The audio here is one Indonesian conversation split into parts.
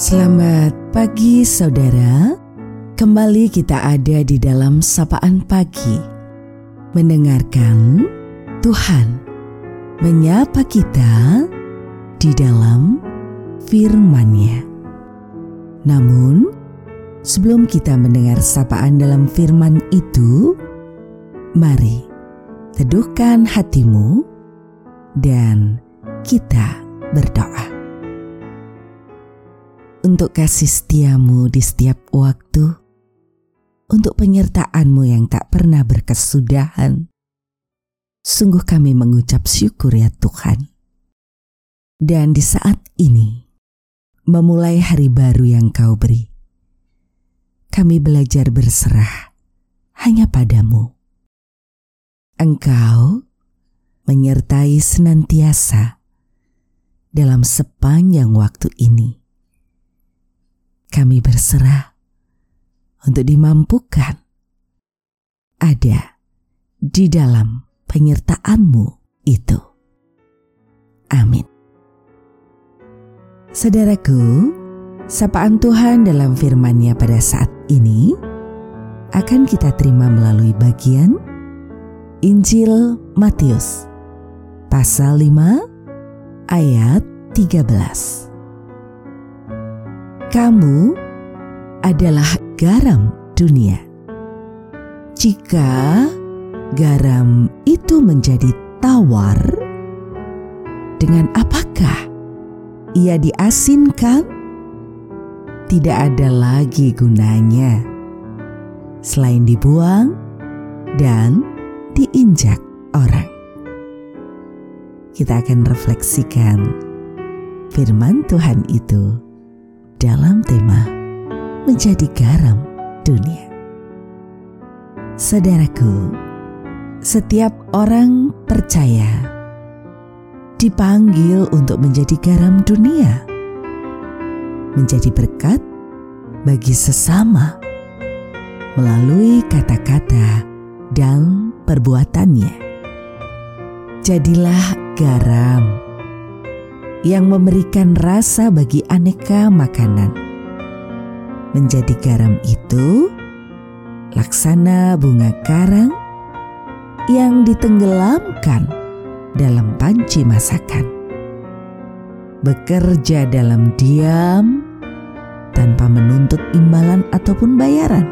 Selamat pagi saudara. Kembali kita ada di dalam sapaan pagi. Mendengarkan Tuhan menyapa kita di dalam firman-Nya. Namun, sebelum kita mendengar sapaan dalam firman itu, mari teduhkan hatimu dan kita berdoa untuk kasih setiamu di setiap waktu, untuk penyertaanmu yang tak pernah berkesudahan. Sungguh kami mengucap syukur ya Tuhan. Dan di saat ini, memulai hari baru yang kau beri, kami belajar berserah hanya padamu. Engkau menyertai senantiasa dalam sepanjang waktu ini kami berserah untuk dimampukan ada di dalam penyertaanmu itu. Amin. Saudaraku, sapaan Tuhan dalam firman-Nya pada saat ini akan kita terima melalui bagian Injil Matius pasal 5 ayat 13 kamu adalah garam dunia. Jika garam itu menjadi tawar, dengan apakah ia diasinkan? Tidak ada lagi gunanya selain dibuang dan diinjak orang. Kita akan refleksikan firman Tuhan itu dalam tema menjadi garam dunia. Saudaraku, setiap orang percaya dipanggil untuk menjadi garam dunia, menjadi berkat bagi sesama melalui kata-kata dan perbuatannya. Jadilah garam yang memberikan rasa bagi aneka makanan. Menjadi garam itu laksana bunga karang yang ditenggelamkan dalam panci masakan. Bekerja dalam diam tanpa menuntut imbalan ataupun bayaran.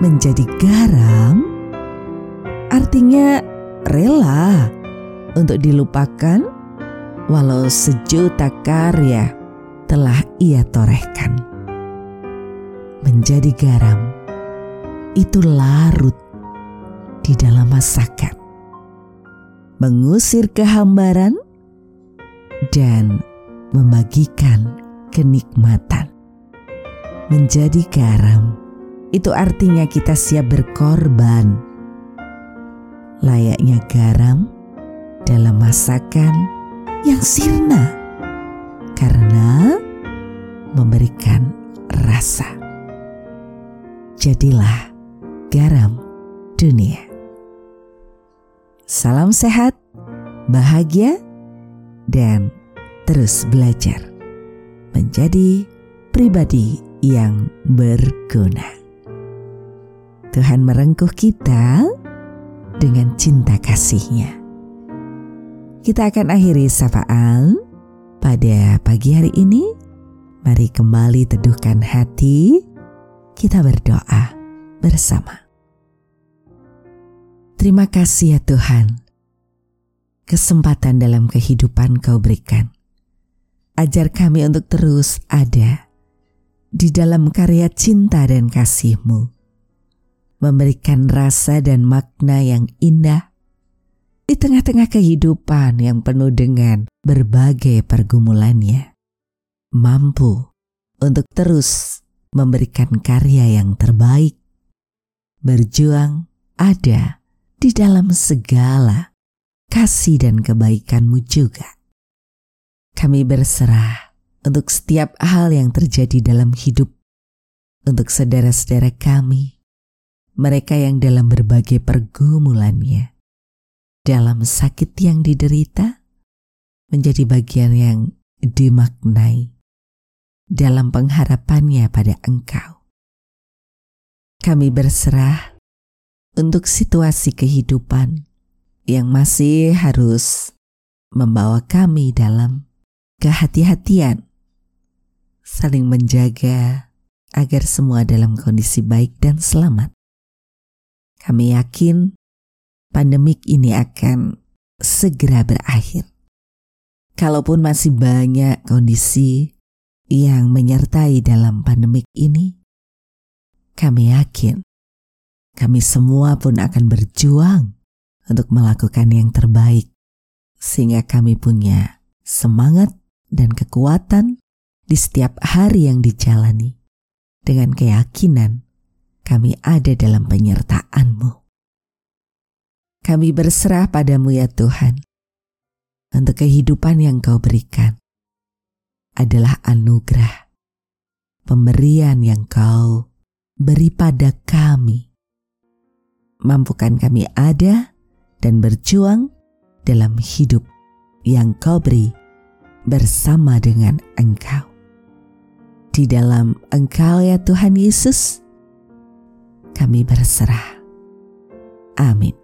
Menjadi garam artinya rela untuk dilupakan walau sejuta karya telah ia torehkan. Menjadi garam, itu larut di dalam masakan. Mengusir kehambaran dan membagikan kenikmatan. Menjadi garam, itu artinya kita siap berkorban. Layaknya garam dalam masakan yang sirna karena memberikan rasa. Jadilah garam dunia. Salam sehat, bahagia, dan terus belajar menjadi pribadi yang berguna. Tuhan merengkuh kita dengan cinta kasihnya kita akan akhiri sapaan pada pagi hari ini. Mari kembali teduhkan hati. Kita berdoa bersama. Terima kasih ya Tuhan. Kesempatan dalam kehidupan kau berikan. Ajar kami untuk terus ada di dalam karya cinta dan kasih-Mu. Memberikan rasa dan makna yang indah di tengah-tengah kehidupan yang penuh dengan berbagai pergumulannya, mampu untuk terus memberikan karya yang terbaik, berjuang ada di dalam segala kasih dan kebaikanmu juga. Kami berserah untuk setiap hal yang terjadi dalam hidup, untuk saudara-saudara kami, mereka yang dalam berbagai pergumulannya dalam sakit yang diderita menjadi bagian yang dimaknai dalam pengharapannya pada Engkau. Kami berserah untuk situasi kehidupan yang masih harus membawa kami dalam kehati-hatian, saling menjaga agar semua dalam kondisi baik dan selamat. Kami yakin pandemik ini akan segera berakhir. Kalaupun masih banyak kondisi yang menyertai dalam pandemik ini, kami yakin kami semua pun akan berjuang untuk melakukan yang terbaik, sehingga kami punya semangat dan kekuatan di setiap hari yang dijalani dengan keyakinan kami ada dalam penyertaan-Mu. Kami berserah padamu ya Tuhan, untuk kehidupan yang kau berikan adalah anugerah, pemberian yang kau beri pada kami. Mampukan kami ada dan berjuang dalam hidup yang kau beri bersama dengan engkau. Di dalam engkau ya Tuhan Yesus, kami berserah. Amin.